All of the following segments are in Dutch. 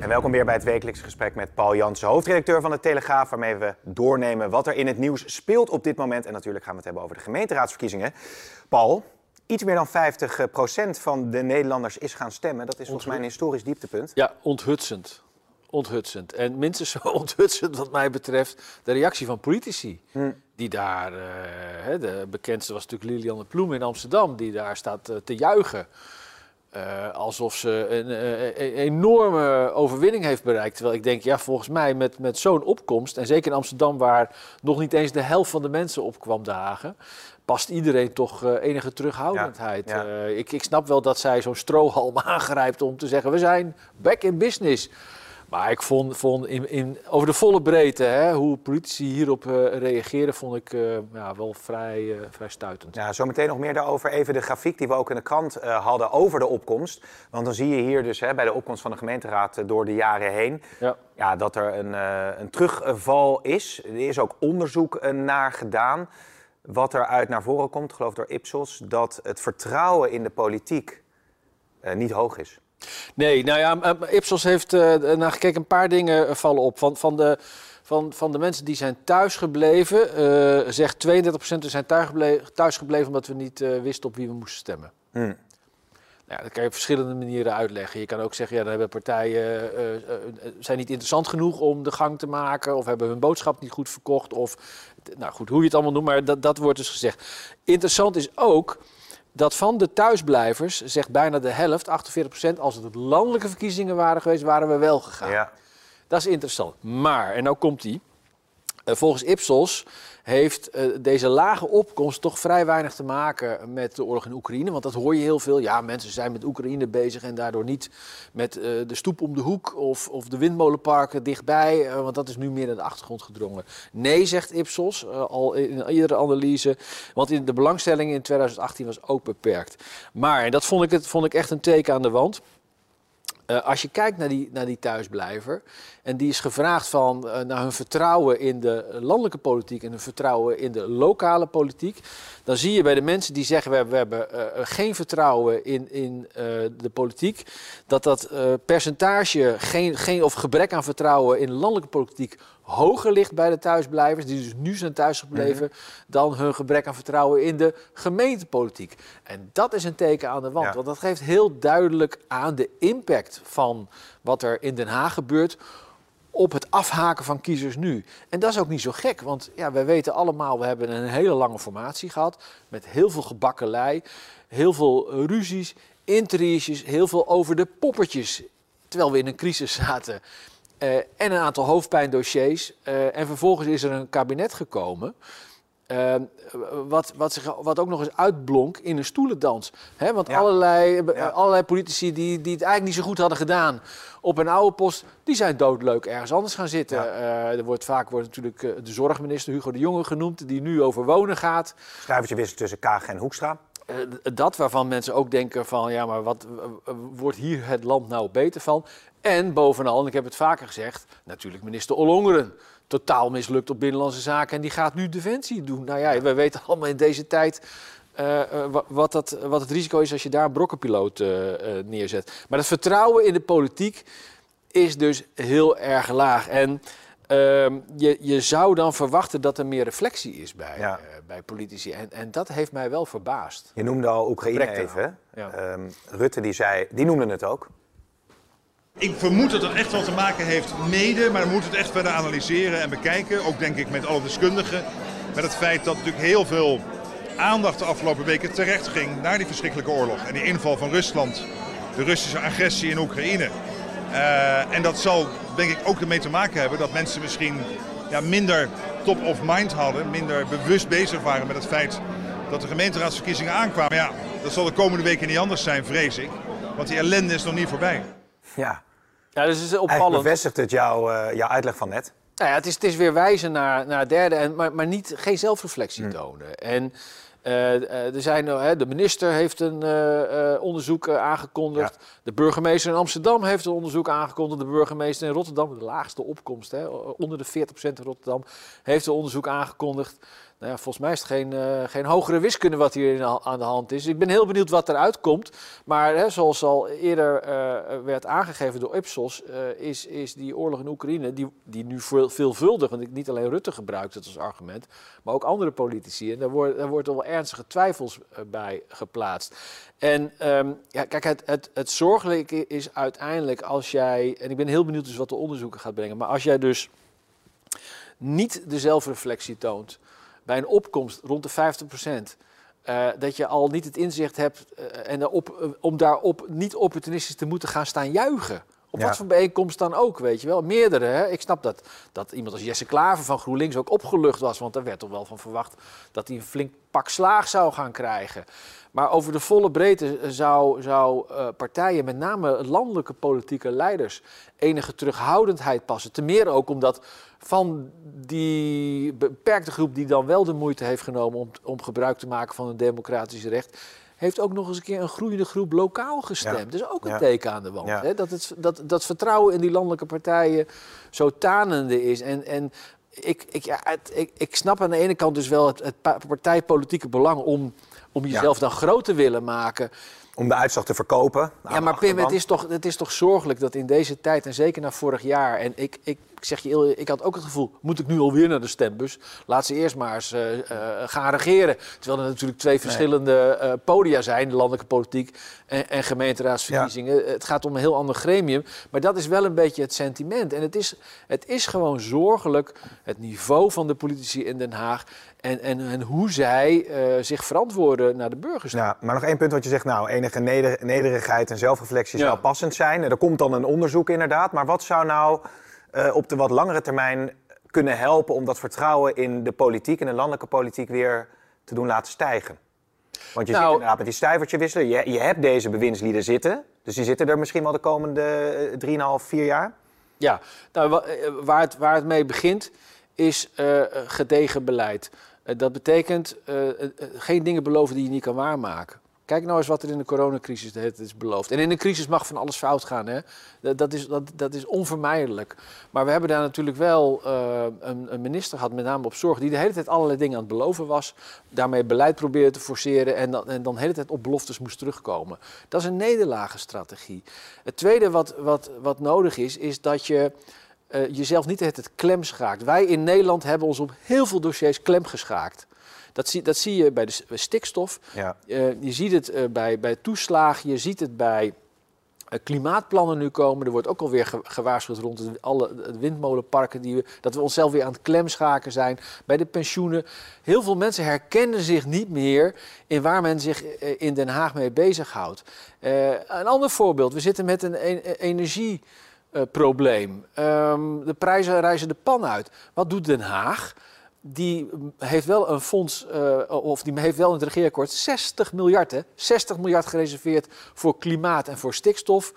En welkom weer bij het wekelijks gesprek met Paul Jansen, hoofdredacteur van de Telegraaf, waarmee we doornemen wat er in het nieuws speelt op dit moment. En natuurlijk gaan we het hebben over de gemeenteraadsverkiezingen. Paul, iets meer dan 50% van de Nederlanders is gaan stemmen. Dat is volgens mij een historisch dieptepunt. Ja, onthutsend. Onthutsend. En minstens zo onthutsend wat mij betreft de reactie van politici. Die daar, eh, de bekendste was natuurlijk Lilianne Ploem in Amsterdam, die daar staat eh, te juichen. Uh, alsof ze een, uh, een, enorme overwinning heeft bereikt. Terwijl ik denk, ja, volgens mij met, met zo'n opkomst, en zeker in Amsterdam, waar nog niet eens de helft van de mensen opkwam dagen, past iedereen toch uh, enige terughoudendheid. Ja, ja. Ik, ik snap wel dat zij zo'n strohalm aangrijpt om te zeggen, we zijn back in business. Maar ik vond, vond in, in, over de volle breedte, hè, hoe politici hierop uh, reageren, vond ik uh, ja, wel vrij, uh, vrij stuitend. Ja, zometeen nog meer daarover. Even de grafiek die we ook in de krant hadden over de opkomst. Want dan zie je hier dus hè, bij de opkomst van de gemeenteraad door de jaren heen... Ja. Ja, dat er een, een terugval is. Er is ook onderzoek naar gedaan. Wat eruit naar voren komt, geloof door Ipsos, dat het vertrouwen in de politiek niet hoog is. Nee, nou ja, Ipsos heeft uh, naar gekeken. Een paar dingen vallen op. Van, van, de, van, van de mensen die zijn thuisgebleven, uh, zegt 32% zijn thuisgebleven omdat we niet uh, wisten op wie we moesten stemmen. Hmm. Nou ja, dat kan je op verschillende manieren uitleggen. Je kan ook zeggen, ja, dan hebben partijen zijn niet interessant genoeg om de gang te maken, of hebben hun boodschap niet goed verkocht, of nou goed, hoe je het allemaal noemt, maar dat, dat wordt dus gezegd. Interessant is ook dat van de thuisblijvers, zegt bijna de helft, 48%, als het landelijke verkiezingen waren geweest, waren we wel gegaan. Ja. Dat is interessant. Maar, en nou komt die. Volgens Ipsos heeft uh, deze lage opkomst toch vrij weinig te maken met de oorlog in Oekraïne. Want dat hoor je heel veel. Ja, mensen zijn met Oekraïne bezig en daardoor niet met uh, de stoep om de hoek of, of de windmolenparken dichtbij. Want dat is nu meer naar de achtergrond gedrongen. Nee, zegt Ipsos, al in iedere analyse. Want in de belangstelling in 2018 was ook beperkt. Maar, en dat vond ik, het, vond ik echt een teken aan de wand. Als je kijkt naar die, naar die thuisblijver, en die is gevraagd van, uh, naar hun vertrouwen in de landelijke politiek en hun vertrouwen in de lokale politiek, dan zie je bij de mensen die zeggen we hebben, we hebben uh, geen vertrouwen in, in de politiek, dat dat percentage geen, geen, of gebrek aan vertrouwen in de landelijke politiek hoger ligt bij de thuisblijvers, die dus nu zijn thuisgebleven, mm -hmm. dan hun gebrek aan vertrouwen in de gemeentepolitiek. En dat is een teken aan de wand, ja. want dat geeft heel duidelijk aan de impact van wat er in Den Haag gebeurt op het afhaken van kiezers nu. En dat is ook niet zo gek, want ja, wij weten allemaal, we hebben een hele lange formatie gehad met heel veel gebakkelei, heel veel ruzies, intriges, heel veel over de poppetjes, terwijl we in een crisis zaten. Uh, en een aantal hoofdpijndossiers. Uh, en vervolgens is er een kabinet gekomen. Uh, wat, wat, zich, wat ook nog eens uitblonk in een stoelendans. He, want ja. allerlei, ja. allerlei politici die, die het eigenlijk niet zo goed hadden gedaan op een oude post, die zijn doodleuk ergens anders gaan zitten. Ja. Uh, er wordt vaak wordt natuurlijk de zorgminister Hugo de Jonge genoemd, die nu over wonen gaat. Schrijvertje wissel tussen Kaag en Hoekstra. Uh, dat waarvan mensen ook denken van ja, maar wat wordt hier het land nou beter van? En bovenal, en ik heb het vaker gezegd, natuurlijk minister Ollongeren. Totaal mislukt op Binnenlandse Zaken en die gaat nu Defensie doen. Nou ja, we weten allemaal in deze tijd uh, wat, dat, wat het risico is als je daar een brokkenpiloot uh, neerzet. Maar het vertrouwen in de politiek is dus heel erg laag. En uh, je, je zou dan verwachten dat er meer reflectie is bij, ja. bij politici. En, en dat heeft mij wel verbaasd. Je noemde al Oekraïne even. Ja. Um, Rutte die zei, die noemde het ook. Ik vermoed dat het echt wel te maken heeft mede, maar we moeten het echt verder analyseren en bekijken. Ook denk ik met alle deskundigen. Met het feit dat natuurlijk heel veel aandacht de afgelopen weken terecht ging naar die verschrikkelijke oorlog. En die inval van Rusland, de Russische agressie in Oekraïne. Uh, en dat zal denk ik ook ermee te maken hebben dat mensen misschien ja, minder top of mind hadden, minder bewust bezig waren met het feit dat de gemeenteraadsverkiezingen aankwamen. Ja, dat zal de komende weken niet anders zijn, vrees ik. Want die ellende is nog niet voorbij. Ja, Ja, dus is Eigenlijk opvallend. bevestigt het jouw, eh, jouw uitleg van net. Nou ja, het is, het is weer wijzen naar, naar derde, en, maar, maar niet, geen zelfreflectie Hmm. tonen. En eh, eh, er zijn, hè, de minister heeft een eh, eh, onderzoek eh, aangekondigd. De burgemeester in Amsterdam heeft een onderzoek aangekondigd. De burgemeester in Rotterdam, de laagste opkomst, hè, onder de 40% in Rotterdam, heeft een onderzoek aangekondigd. Nou ja, volgens mij is het geen, eh, geen hogere wiskunde wat hier aan de hand is. Ik ben heel benieuwd wat eruit komt. Maar hè, zoals al eerder eh, werd aangegeven door Ipsos, eh, is, is die oorlog in Oekraïne, die, die nu veel, veelvuldig, want ik- niet alleen Rutte gebruikt het als argument, maar ook andere politici. En daar wordt, daar wordt al wel ernstige twijfels eh, bij geplaatst. En ehm, ja, kijk, het, het, het zorgelijke is uiteindelijk als jij, en ik ben heel benieuwd dus wat de onderzoeken gaat brengen, maar als jij dus niet de zelfreflectie toont bij een opkomst rond de 50% eh, dat je al niet het inzicht hebt eh, en eh, om daarop niet opportunistisch te moeten gaan staan juichen. Op Ja. wat voor bijeenkomst dan ook, weet je wel. Meerdere, hè. Ik snap dat, dat iemand als Jesse Klaver van GroenLinks ook opgelucht was. Want daar werd toch wel van verwacht dat hij een flink pak slaag zou gaan krijgen. Maar over de volle breedte zou, zou eh, partijen, met name landelijke politieke leiders, enige terughoudendheid passen. Ten meer ook omdat van die beperkte groep die dan wel de moeite heeft genomen om, om gebruik te maken van een democratisch recht, heeft ook nog eens een keer een groeiende groep lokaal gestemd. Ja. Dus ook een teken aan de wand. Hè? Dat, het, dat, dat vertrouwen in die landelijke partijen zo tanende is. En, en ik, ik, ja, het, ik, ik snap aan de ene kant dus wel het, het pa- partijpolitieke belang om, om jezelf dan groot te willen maken. Om de uitslag te verkopen. Ja, maar Pim, het is, toch, het is toch zorgelijk dat in deze tijd, en zeker na vorig jaar, en ik, ik, ik zeg je eerlijk, ik had ook het gevoel, moet ik nu alweer naar de stembus? Laat ze eerst maar eens eh, eh, gaan regeren. Terwijl er natuurlijk twee verschillende eh, podia zijn, de landelijke politiek en, en gemeenteraadsverkiezingen. Het gaat om een heel ander gremium, maar dat is wel een beetje het sentiment. En het is, het is gewoon zorgelijk, het niveau van de politici in Den Haag en, en, en hoe zij zich verantwoorden naar de burgers. Ja, maar nog één punt wat je zegt, nou, enige neder- nederigheid en zelfreflectie Ja. zou passend zijn. Er komt dan een onderzoek inderdaad, maar wat zou nou eh, op de wat langere termijn kunnen helpen om dat vertrouwen in de politiek en de landelijke politiek weer te doen laten stijgen? Want je Nou- zit inderdaad met die stuivertje wisselen. Je, je hebt deze bewindslieden zitten, dus die zitten er misschien wel de komende eh, 3,5, 4 jaar. Ja, nou, eh, waar, het, waar het mee begint is eh, gedegen beleid. Eh, dat betekent eh, eh, eh, geen dingen beloven die je niet kan waarmaken. Kijk nou eens wat er in de coronacrisis tijd is beloofd. En in een crisis mag van alles fout gaan. Hè? Dat, is, dat, dat is onvermijdelijk. Maar we hebben daar natuurlijk wel eh, een, een minister gehad, met name op zorg, die de hele tijd allerlei dingen aan het beloven was. Daarmee beleid probeerde te forceren en dan, en dan de hele tijd op beloftes moest terugkomen. Dat is een nederlagenstrategie. Het tweede wat, wat, wat nodig is, is dat je eh, jezelf niet het, het klem schaakt. Wij in Nederland hebben ons op heel veel dossiers klem geschaakt. Dat zie, dat zie je bij de bij stikstof. Ja. Eh, je ziet het eh, bij, bij toeslagen. Je ziet het bij eh, klimaatplannen nu komen. Er wordt ook alweer ge- gewaarschuwd rond het, alle windmolenparken. Die we, dat we onszelf weer aan het klemschaken zijn. Bij de pensioenen. Heel veel mensen herkennen zich niet meer in waar men zich in Den Haag mee bezighoudt. Eh, een ander voorbeeld. We zitten met een e- energie eh, probleem. Ehm, de prijzen reizen de pan uit. Wat doet Den Haag? Die heeft wel een fonds, eh, of die heeft wel in het regeerakkoord 60 miljard, hè, 60 miljard gereserveerd voor klimaat en voor stikstof.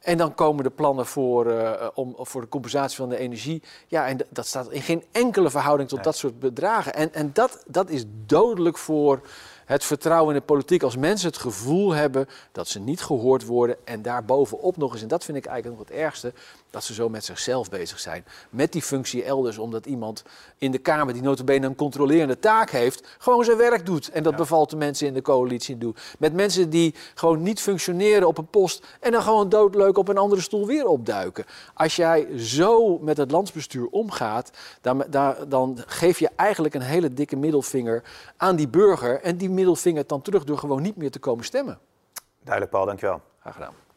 En dan komen de plannen voor, eh, om, voor de compensatie van de energie. Ja, en dat staat in geen enkele verhouding tot dat soort bedragen. En, en dat, dat is dodelijk voor het vertrouwen in de politiek. Als mensen het gevoel hebben dat ze niet gehoord worden. En daarbovenop nog eens, en dat vind ik eigenlijk nog het ergste, dat ze zo met zichzelf bezig zijn. Met die functie elders, omdat iemand in de Kamer, die notabene een controlerende taak heeft, gewoon zijn werk doet. En dat bevalt de mensen in de coalitie doen. Met mensen die gewoon niet functioneren op een post en dan gewoon doodleuk op een andere stoel weer opduiken. Als jij zo met het landsbestuur omgaat, dan, dan, dan geef je eigenlijk een hele dikke middelvinger aan die burger. En die middelvinger dan terug door gewoon niet meer te komen stemmen. Duidelijk, Paul, dankjewel. Graag gedaan.